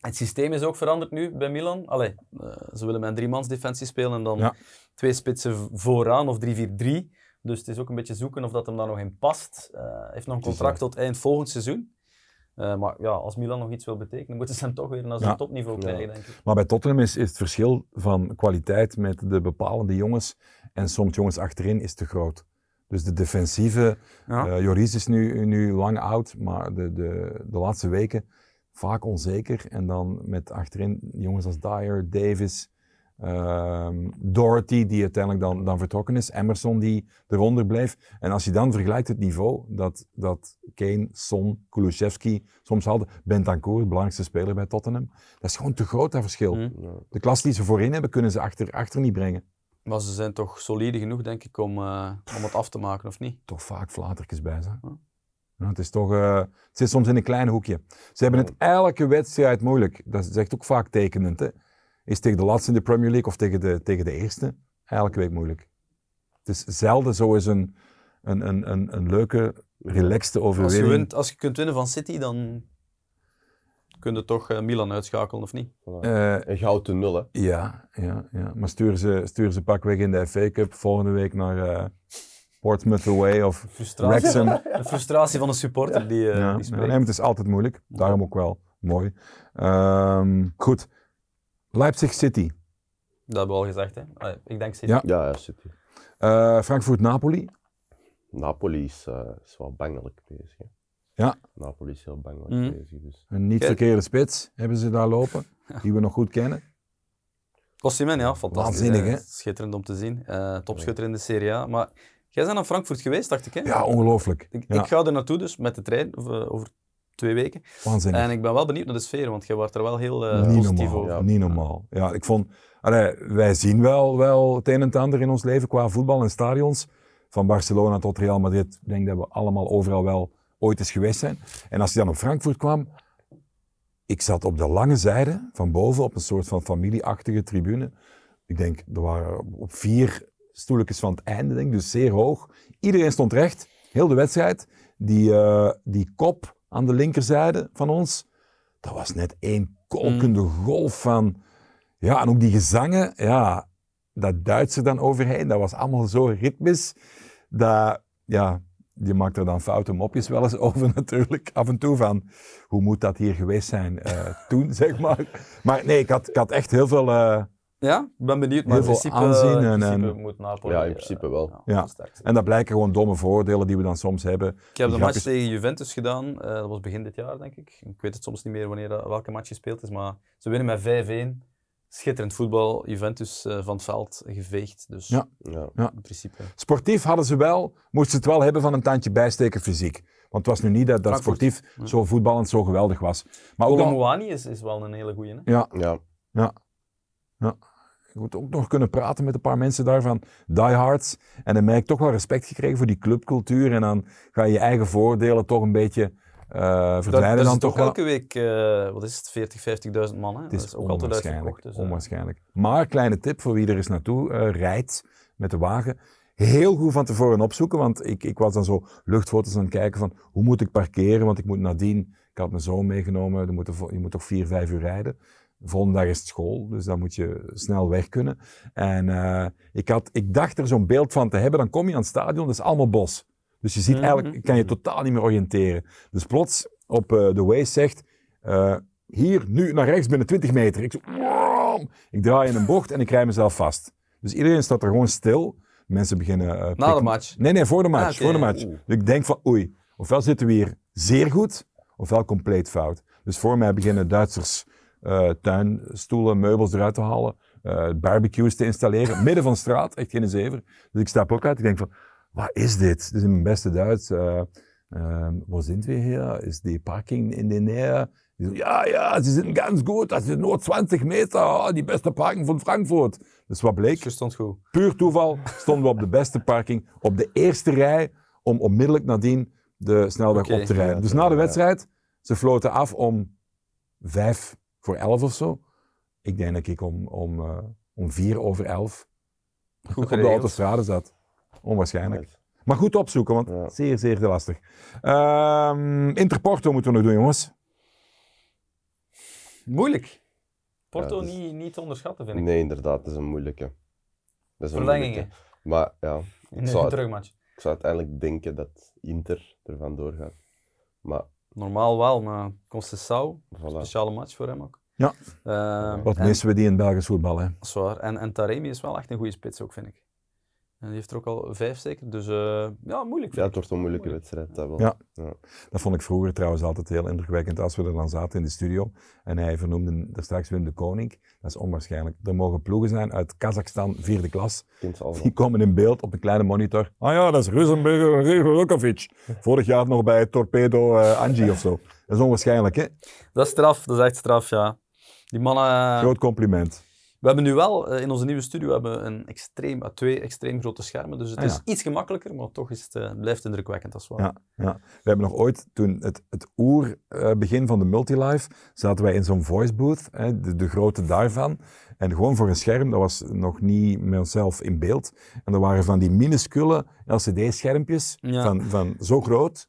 het systeem is ook veranderd nu bij Milan. Allee, ze willen met een driemans defensie spelen en dan Ja. twee spitsen vooraan of 3-4-3. Dus het is ook een beetje zoeken of dat hem daar nog in past. Eh, Hij heeft nog een contract tot eind volgend seizoen. Eh, maar ja, als Milan nog iets wil betekenen, moeten ze hem toch weer naar zijn Ja. topniveau Ja. krijgen, denk ik. Maar bij Tottenham is, is het verschil van kwaliteit met de bepalende jongens en soms jongens achterin is te groot. Dus de defensieve, Ja. eh, Joris is nu, nu lang oud, maar de, de, de laatste weken vaak onzeker. En dan met achterin jongens als Dyer, Davis, ehm, Doherty, die uiteindelijk dan, dan vertrokken is, Emerson die eronder bleef. En als je dan vergelijkt het niveau dat, dat Kane, Son, Kulusevski soms hadden, Bentancur, de belangrijkste speler bij Tottenham, dat is gewoon te groot dat verschil. Hm. Ja. De klas die ze voorin hebben, kunnen ze achter, achter niet brengen. Maar ze zijn toch solide genoeg, denk ik, om, eh, om het af te maken, of niet? Toch vaak flatertjes bij ze. Het, is toch, eh, het zit soms in een klein hoekje. Ze hebben het elke wedstrijd moeilijk. Dat is echt ook vaak tekenend. Hè? Is tegen de laatste in de Premier League of tegen de, tegen de eerste? Elke week moeilijk. Het is zelden zo eens een, een, een, een, een leuke, relaxte Als je, overwinning. wint, als je kunt winnen van City, dan kun je toch eh, Milan uitschakelen, of niet? Voilà. Eh, En goud nul, hè. ja, ja, ja, maar sturen ze, sturen ze pakweg in de FA Cup volgende week naar eh, Portsmouth away of Frustratie, Wrexham. de frustratie van een supporter die, eh Ja, die ja, spreekt. nee, maar het is altijd moeilijk. Daarom ook wel mooi. Ehm, goed. Leipzig City. Dat hebben we al gezegd, hè. Ik denk City. Ja. Ja, ja, City. Eh, Frankfurt-Napoli. Napoli is, eh, is wel bangelijk bezig. Hè. Ja. Napoli is heel bangelijk Mhm. bezig. Dus. Een niet verkeerde spits hebben ze daar lopen, die we nog goed kennen. Osimhen, ja, fantastisch. Waanzinnig, hè. hè? Schitterend om te zien. Eh topschutter in de Serie A. Maar jij bent naar Frankfurt geweest, dacht ik, hè? Ja, ongelooflijk. Ik, Ja, ik ga er naartoe, dus met de trein, over, over twee weken. waanzinnig. En ik ben wel benieuwd naar de sfeer, want jij was er wel heel niet positief normaal. over. ja. Niet normaal. Ja, ik vond, allee, wij zien wel, wel het een en het ander in ons leven qua voetbal en stadions. Van Barcelona tot Real Madrid. Ik denk dat we allemaal overal wel ooit eens geweest zijn. En als je dan op Frankfurt kwam, ik zat op de lange zijde van boven op een soort van familieachtige tribune. Ik denk, er waren op vier stoeltjes van het einde, denk ik, dus zeer hoog. Iedereen stond recht, heel de wedstrijd. Die, eh, die kop aan de linkerzijde van ons, dat was net één kolkende golf van... Ja, en ook die gezangen, ja, dat Duits er dan overheen, dat was allemaal zo ritmisch, dat, ja, je maakt er dan foute mopjes wel eens over natuurlijk, af en toe van, hoe moet dat hier geweest zijn eh, toen, zeg maar. Maar nee, ik had, ik had echt heel veel... eh, Ja, ik ben benieuwd. Maar Heel in veel principe, aanzien in en- principe en- moet Napoli... Ja, in eh, principe wel. Ja. en dat blijken gewoon domme voordelen die we dan soms hebben. Ik heb Die de match grapjes- tegen Juventus gedaan. eh, dat was begin dit jaar, denk ik. Ik weet het soms niet meer wanneer, dat- welke match gespeeld is, maar ze winnen met 5-1. Schitterend voetbal. Juventus eh, van het veld geveegd. Dus Ja. Ja. in principe. Sportief hadden ze wel, moesten ze het wel hebben van een tandje bijsteken fysiek. Want het was nu niet dat, dat sportief Ja. zo voetballend zo geweldig was. Maar ook Moani is, is wel een hele goeie. Hè? ja, Ja. ja, ja. Je moet ook nog kunnen praten met een paar mensen daarvan, diehards. En dan merk ik toch wel respect gekregen voor die clubcultuur. En dan ga je je eigen voordelen toch een beetje Dat, verdwijnen dat dan is toch wel. elke week, eh, wat is het, 40, 50.000 man. Hè? Het dat is, is ook altijd uitverkocht. Dus, eh, onwaarschijnlijk. Maar kleine tip voor wie er eens naartoe eh, rijdt met de wagen. Heel goed van tevoren opzoeken, want ik, ik was dan zo luchtfoto's aan het kijken van hoe moet ik parkeren, want ik moet nadien, ik had mijn zoon meegenomen, je moet, je moet toch vier, vijf uur rijden. De volgende dag is het school, dus dan moet je snel weg kunnen. En eh, ik, had, ik dacht er zo'n beeld van te hebben, dan kom je aan het stadion, dat is allemaal bos. Dus je ziet Mhm. eigenlijk, kan je totaal niet meer oriënteren. Dus plots op eh, de Waze zegt, eh, hier, nu naar rechts binnen 20 meter. Ik, zo, wow! ik draai in een bocht en ik rij mezelf vast. Dus iedereen staat er gewoon stil. Mensen beginnen... Na de match. Nee, nee, voor de match. Ah, voor de match. Dus ik denk van, oei, ofwel zitten we hier zeer goed, ofwel compleet fout. Dus voor mij beginnen Duitsers eh, tuinstoelen, meubels eruit te halen, eh, barbecues te installeren, midden van de straat, echt geen zever. Dus ik stap ook uit, ik denk van, wat is dit? Dit is in mijn beste Duits. wo sind wir hier? Is die parking in de Nähe? Ja, ja, ze zitten ganz goed, dat is nur 20 meter, oh, die beste parking van Frankfurt. Dus wat bleek? Je stond goed. puur toeval stonden we op de beste parking, op de eerste rij, om onmiddellijk nadien de snelweg op te rijden. dus na de wedstrijd, ze floten af om vijf voor elf of zo. Ik denk dat ik om, om, eh, om vier over elf Goed op de autostrade zat. Onwaarschijnlijk. Right. Maar goed opzoeken, want Ja. zeer, zeer lastig. Ehm Interporto moeten we nog doen, jongens. Moeilijk. Porto Ja, dus- niet, niet te onderschatten, vind ik. Nee, inderdaad, dat is een moeilijke. Dat is een Verlengingen. moeilijke. Maar ja, In ik de zou, het- terugmatch. ik zou uiteindelijk denken dat Inter ervan doorgaat. Maar Normaal wel, maar Conceição, voilà. speciale match voor hem ook. Ja. Eh, Wat en, missen we die in het Belgisch voetbal, hè? dat is waar. En, en Taremi is wel echt een goede spits ook, vind ik. En die heeft er ook al vijf zeker, dus eh, ja, moeilijk. Ja, het wordt een moeilijke Moeilijk. wedstrijd. Dat wel. Ja. Ja. Dat vond ik vroeger trouwens altijd heel indrukwekkend als we er dan zaten in de studio. En hij vernoemde er straks Wim de Koning. Dat is onwaarschijnlijk. Er mogen ploegen zijn uit Kazachstan, vierde klas. Die komen in beeld op een kleine monitor. Ah ja, dat is Ruzenberger Rukovic. Vorig jaar nog bij Torpedo eh Angie of zo. Dat is onwaarschijnlijk, hè? Dat is straf, dat is echt straf, ja. Die mannen... eh, Groot compliment. We hebben nu wel eh, in onze nieuwe studio hebben een extreem, eh, twee extreem grote schermen, dus het Ah, is iets gemakkelijker, maar toch is het, eh, blijft indrukwekkend als wel. Ja, ja. We hebben nog ooit, toen het, het oerbegin van de Multilife, zaten wij in zo'n voice booth, hè, de, de grote daarvan. En gewoon voor een scherm, dat was nog niet met onszelf in beeld. En er waren van die minuscule LCD-schermpjes, Ja. van, van zo groot,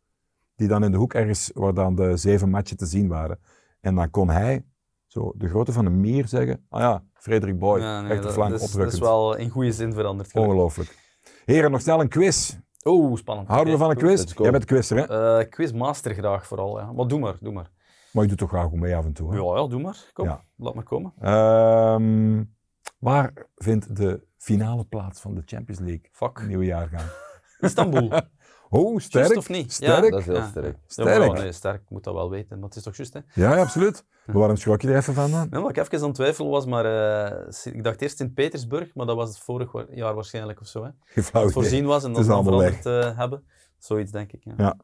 die dan in de hoek ergens, waar dan de zeven matchen te zien waren. En dan kon hij, zo de grootte van een mier, zeggen, ah ja, Frederik Boy, Ja, nee, echt de dat, is, dat is wel in goede zin veranderd. gelukkig. Ongelooflijk. Heren, nog snel een quiz. Oeh, spannend. Houden we van een quiz? Jij bent quizzer, hè? Eh, quizmaster graag vooral, ja. Maar doe maar, doe maar. Maar je doet toch graag goed mee af en toe. Hè? Ja, ja, doe maar. Kom, Ja. laat maar komen. Ehm, waar vindt de finale plaats van de Champions League Fuck. nieuwe jaargang? Istanbul. Oh, sterk. Of niet? Sterk. Ja. Dat is heel Ja. sterk. Sterk. maar nee, sterk, moet dat wel weten. Maar het is toch juist, hè? Ja, ja, absoluut. Waarom schrok je er even van dan? Ja, maar ik even aan het twijfelen was, maar eh, ik dacht eerst Sint-Petersburg, maar dat was het vorig jaar waarschijnlijk of zo. Hè? Het voorzien was en dat dan veranderd eh, hebben. Zoiets denk ik. Ja. Ja.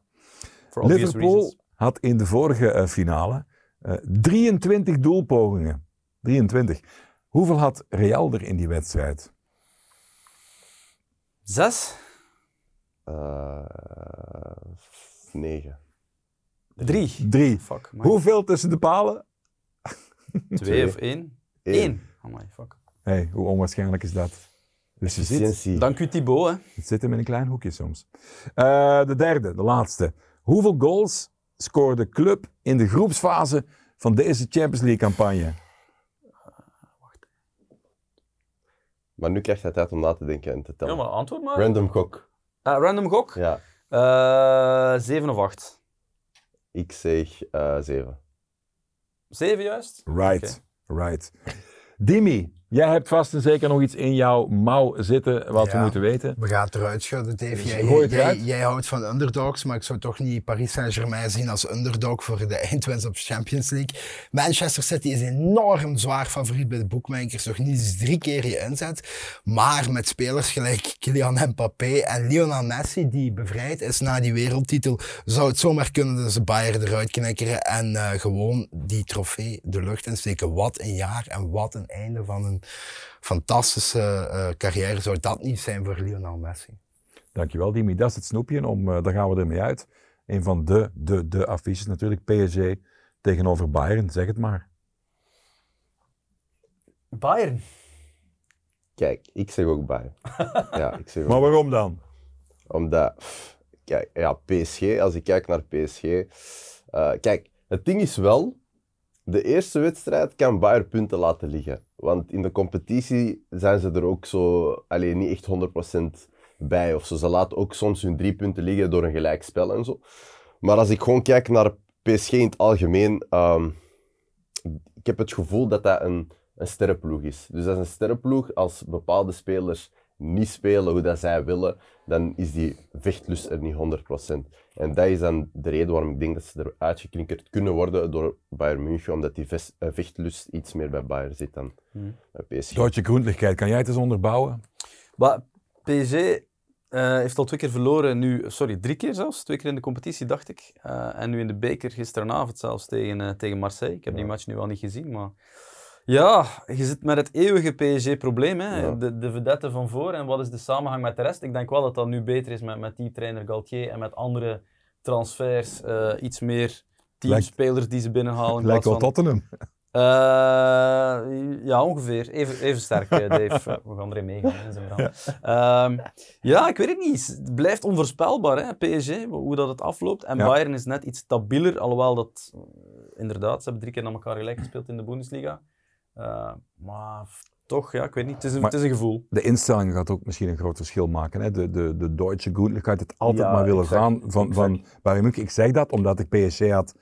For obvious Liverpool reasons. had in de vorige eh, finale eh, 23 doelpogingen. 23. Hoeveel had Real er in die wedstrijd? Zes? Eh, negen. Drie? Drie. Fuck. Hoeveel tussen de palen? Twee Twee. of één? Eén. Eén. Amai, fuck. Hey, hoe onwaarschijnlijk is dat? Dus je ziet. Dank u Thibaut, hè. het zit hem in een klein hoekje soms. Eh, de derde, de laatste. Hoeveel goals scoorde de club in de groepsfase van deze Champions League campagne? Maar nu krijg je tijd om na te denken en te tellen. Ja, maar antwoord maar. Random gok. Ah, random gok? Ja, Eh, zeven of acht? ik zeg eh zeven. Zeven juist? Right, right. Dimi, jij hebt vast en zeker nog iets in jouw mouw zitten wat we moeten weten. We gaan het eruit schudden, Dave. Jij, het jij, jij houdt van underdogs, maar ik zou toch niet Paris Saint-Germain zien als underdog voor de eindwinst op Champions League. Manchester City is enorm zwaar favoriet bij de boekmakers, nog niet eens drie keer je inzet. Maar met spelers gelijk Kylian Mbappé en Lionel Messi, die bevrijd is na die wereldtitel, zou het zomaar kunnen dat ze Bayern eruit knikkeren en eh, gewoon die trofee de lucht insteken. Wat een jaar en wat een einde van een fantastische eh, carrière zou dat niet zijn voor Lionel Messi. Dankjewel, Dimi. Dat is het snoepje. En Om, eh, daar gaan we ermee uit. Een van de, de, de affiches natuurlijk. PSG tegenover Bayern. Zeg het maar. Bayern. Kijk, ik zeg ook bij. ja, ik zeg ook Maar waarom dan? Omdat, kijk, ja, PSG, als ik kijk naar PSG. eh, kijk, het ding is wel, de eerste wedstrijd kan Bayern punten laten liggen. Want in de competitie zijn ze er ook zo, alleen niet echt 100% bij of zo. Ze laten ook soms hun drie punten liggen door een gelijkspel en zo. Maar als ik gewoon kijk naar PSG in het algemeen, ehm, ik heb het gevoel dat dat een, een sterrenploeg is. Dus dat is een sterrenploeg als bepaalde spelers niet spelen hoe dat zij willen, dan is die vechtlust er niet 100%. En dat is dan de reden waarom ik denk dat ze eruit geknikkerd kunnen worden door Bayern München, omdat die eh, vechtlust iets meer bij Bayern zit dan bij PSG. Deutsche. Kan jij het eens onderbouwen? Maar PSG eh, heeft al twee keer verloren, nu, sorry, drie keer zelfs. Twee keer in de competitie, dacht ik. Eh, en nu in de beker gisteravond zelfs tegen, tegen Marseille. Ik heb die match nu al niet gezien, maar... Ja, je zit met het eeuwige PSG-probleem. hè. Ja. De, de vedette van voor en wat is de samenhang met de rest? Ik denk wel dat dat nu beter is met, met die trainer Galtier en met andere transfers. eh, iets meer teamspelers die ze binnenhalen. in Lijkt wel Tottenham. eh, ja, ongeveer. Even, even sterk, eh, Dave. We gaan erin meegaan in verhaal. Ehm, ja, ik weet het niet. Het blijft onvoorspelbaar, hè, PSG, hoe dat het afloopt. En Ja. Bayern is net iets stabieler, alhoewel dat... inderdaad, ze hebben drie keer naar elkaar gelijk gespeeld in de Bundesliga. Eh, maar toch, ja, ik weet niet. Het is een, het is een gevoel. De instelling gaat ook misschien een groot verschil maken. Hè? De, de, de Deutsche Groentlichkeit het altijd Ja, maar willen exact, gaan van, van. Bayern München. Ik zeg dat omdat ik PSG had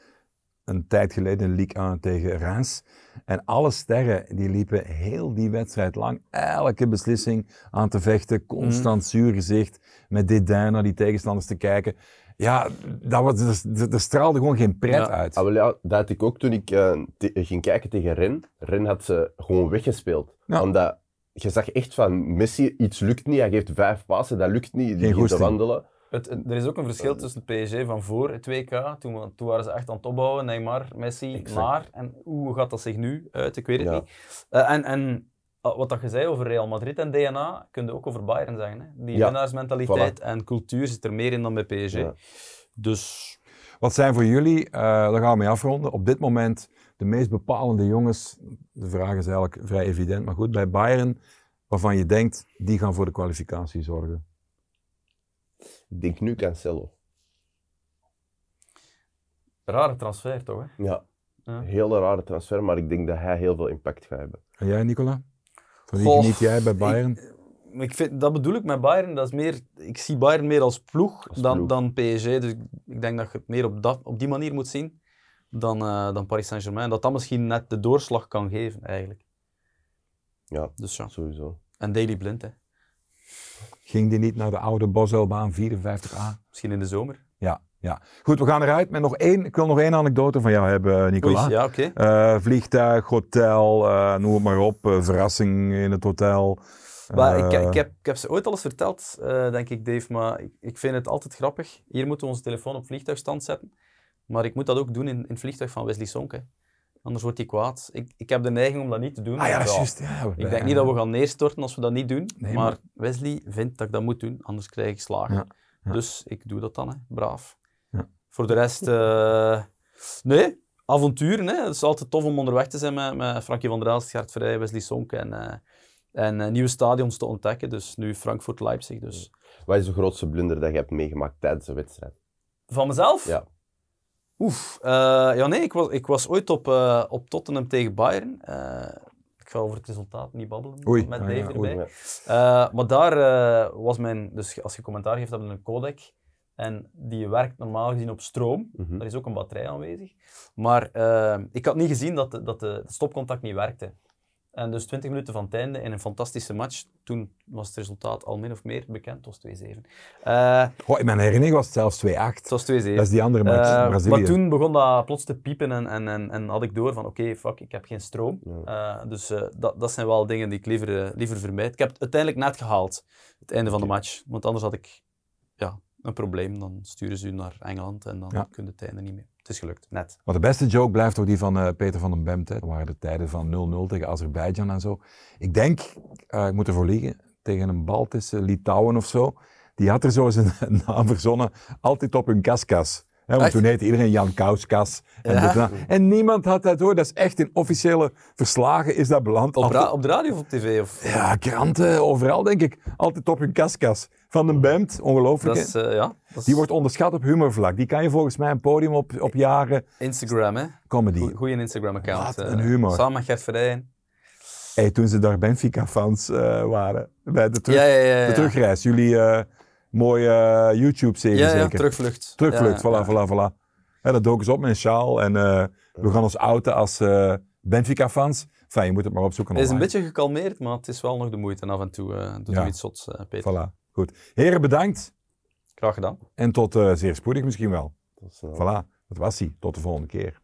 een tijd geleden een league aan tegen Reims. En alle sterren die liepen heel die wedstrijd lang elke beslissing aan te vechten. Constant zuur gezicht, met dédain naar die tegenstanders te kijken. Ja, dat was, er, er straalde gewoon geen pret Ja. uit. Ah, wel ja, dat had ik ook toen ik eh, ging kijken tegen Ren. Ren had ze gewoon weggespeeld. Ja. Omdat je zag echt van Messi, iets lukt niet. Hij geeft vijf passen, dat lukt niet. Die begint te wandelen. Het, het- er is ook een verschil tussen het PSG van voor het WK. Toen, toen waren ze echt aan het opbouwen. Neymar, Messi, Exact. maar. En hoe gaat dat zich nu uit? Ik weet het Ja. niet. Eh, en en wat dat je zei over Real Madrid en DNA, kun je ook over Bayern zeggen. Hè? Die Ja, winnaarsmentaliteit en cultuur zit er meer in dan bij PSG. Ja. Dus Wat zijn voor jullie, eh, daar gaan we mee afronden, op dit moment de meest bepalende jongens? De vraag is eigenlijk vrij evident, maar goed, bij Bayern, waarvan je denkt, die gaan voor de kwalificatie zorgen. Ik denk nu Cancelo. rare transfer toch? Hè? Ja. Ja. Hele rare transfer, maar ik denk dat hij heel veel impact gaat hebben. En jij, Nicola? Van wie geniet jij bij Bayern? Ik, ik vind, dat bedoel ik met Bayern. Dat is meer, ik zie Bayern meer als ploeg, Als dan, ploeg. dan PSG. Dus ik- ik denk dat je het meer op, dat, op die manier moet zien. dan, eh, dan Paris Saint-Germain. Dat dat misschien net de doorslag kan geven, eigenlijk. Ja, Dus ja. sowieso. En Daily Blind, hè. Ging die niet naar de oude Bosuilbaan 54A? Misschien in de zomer. Ja, ja. Goed, we gaan eruit met nog één. Ik wil nog één anekdote van jou hebben, Nicola. Oei, ja, oké. Eh, vliegtuig, hotel, eh, noem het maar op. eh, verrassing in het hotel. Maar ik, Eh, ik, heb, ik heb ze ooit al eens verteld, eh, denk ik, Dave, maar ik, ik vind het altijd grappig. Hier moeten we onze telefoon op vliegtuigstand zetten. Maar ik moet dat ook doen in, in het vliegtuig van Wesley Sonke. Anders wordt hij kwaad. Ik, ik heb de neiging om dat niet te doen. Ah ja, dat is juist. Ja, Ik denk niet dat we gaan neerstorten als we dat niet doen. Nee, maar, maar- Wesley vindt dat ik dat moet doen, anders krijg ik slagen. Ja. Dus ik doe dat dan, hè. braaf. Voor de rest, eh, nee, avonturen. Hè. Het is altijd tof om onderweg te zijn met, met Frankie van der Elst, Gert Vrij, Wesley Sonk en, eh, en eh, nieuwe stadions te ontdekken. Dus nu Frankfurt-Leipzig. Dus. Wat is de grootste blunder dat je hebt meegemaakt tijdens een wedstrijd? Van mezelf? Ja. Oef. eh, ja, nee, ik was, ik was ooit op, eh, op Tottenham tegen Bayern. Eh, ik ga over het resultaat niet babbelen Oei, met ah, Dave ja, erbij. oei. Ja. Eh, maar daar eh, was mijn, dus als je commentaar geeft, hebben we een codec. En die werkt normaal gezien op stroom. Mhm. Er is ook een batterij aanwezig. Maar eh, ik had niet gezien dat, de, dat de, stopcontact niet werkte. En dus 20 minuten van het einde in een fantastische match. Toen was het resultaat al min of meer bekend. Het was 2-7. Eh, Goh, in mijn herinnering was het zelfs 2-8. het was 2-7. Dat is die andere match, Eh, Brazilië. maar toen begon dat plots te piepen en, en, en, en had ik door van oké, fuck, ik heb geen stroom. Ja. Eh, dus dat, dat zijn wel dingen die ik liever, liever vermijd. Ik heb het uiteindelijk net gehaald, het einde van de match. Want anders had ik ja, een probleem. Dan sturen ze u naar Engeland en dan Ja. kun je het einde niet meer. Het is gelukt, net. Maar de beste joke blijft toch die van eh, Peter van den Bemt. Hè. Dat waren de tijden van 0-0 tegen Azerbeidzjan en zo. Ik denk, eh, ik moet ervoor liegen, tegen een Baltische Litouwen of zo. Die had er zo zijn naam verzonnen, altijd op hun kaskas. Want toen heette iedereen Jan Kauskas. En, Ja. en, dat. en niemand had dat door. Dat is echt in officiële verslagen is dat beland. Op, ra- op de radio of op tv? Of? ja, kranten, overal denk ik. Altijd op hun kaskas. Van den Bemt, ongelooflijk. Dat hè. is, eh, ja, dat is Die wordt onderschat op humorvlak. Die kan je volgens mij een podium op, op jaren Instagram, hè. comedy. Goeie Instagram-account. Wat eh, een humor. Samen met Gert. Hey, toen ze daar Benfica-fans eh, waren. Bij de, terug, Ja, ja, ja. ja. de terugreis. Jullie mooie eh, YouTube-serie Ja, ja, zeker. terugvlucht. Terugvlucht, Ja, ja. voilà, voilà, voilà. En dat doken ze op met een sjaal. En eh, we gaan ons outen als eh, Benfica-fans. Enfin, je moet het maar opzoeken Het is een beetje gekalmeerd, maar het is wel nog de moeite. En af en toe eh doet Ja. er iets zots, eh, Peter. Voilà, goed. Heren, bedankt. Graag gedaan. En tot eh, zeer spoedig misschien wel. Dat is, eh, Voilà, dat was hij. Tot de volgende keer.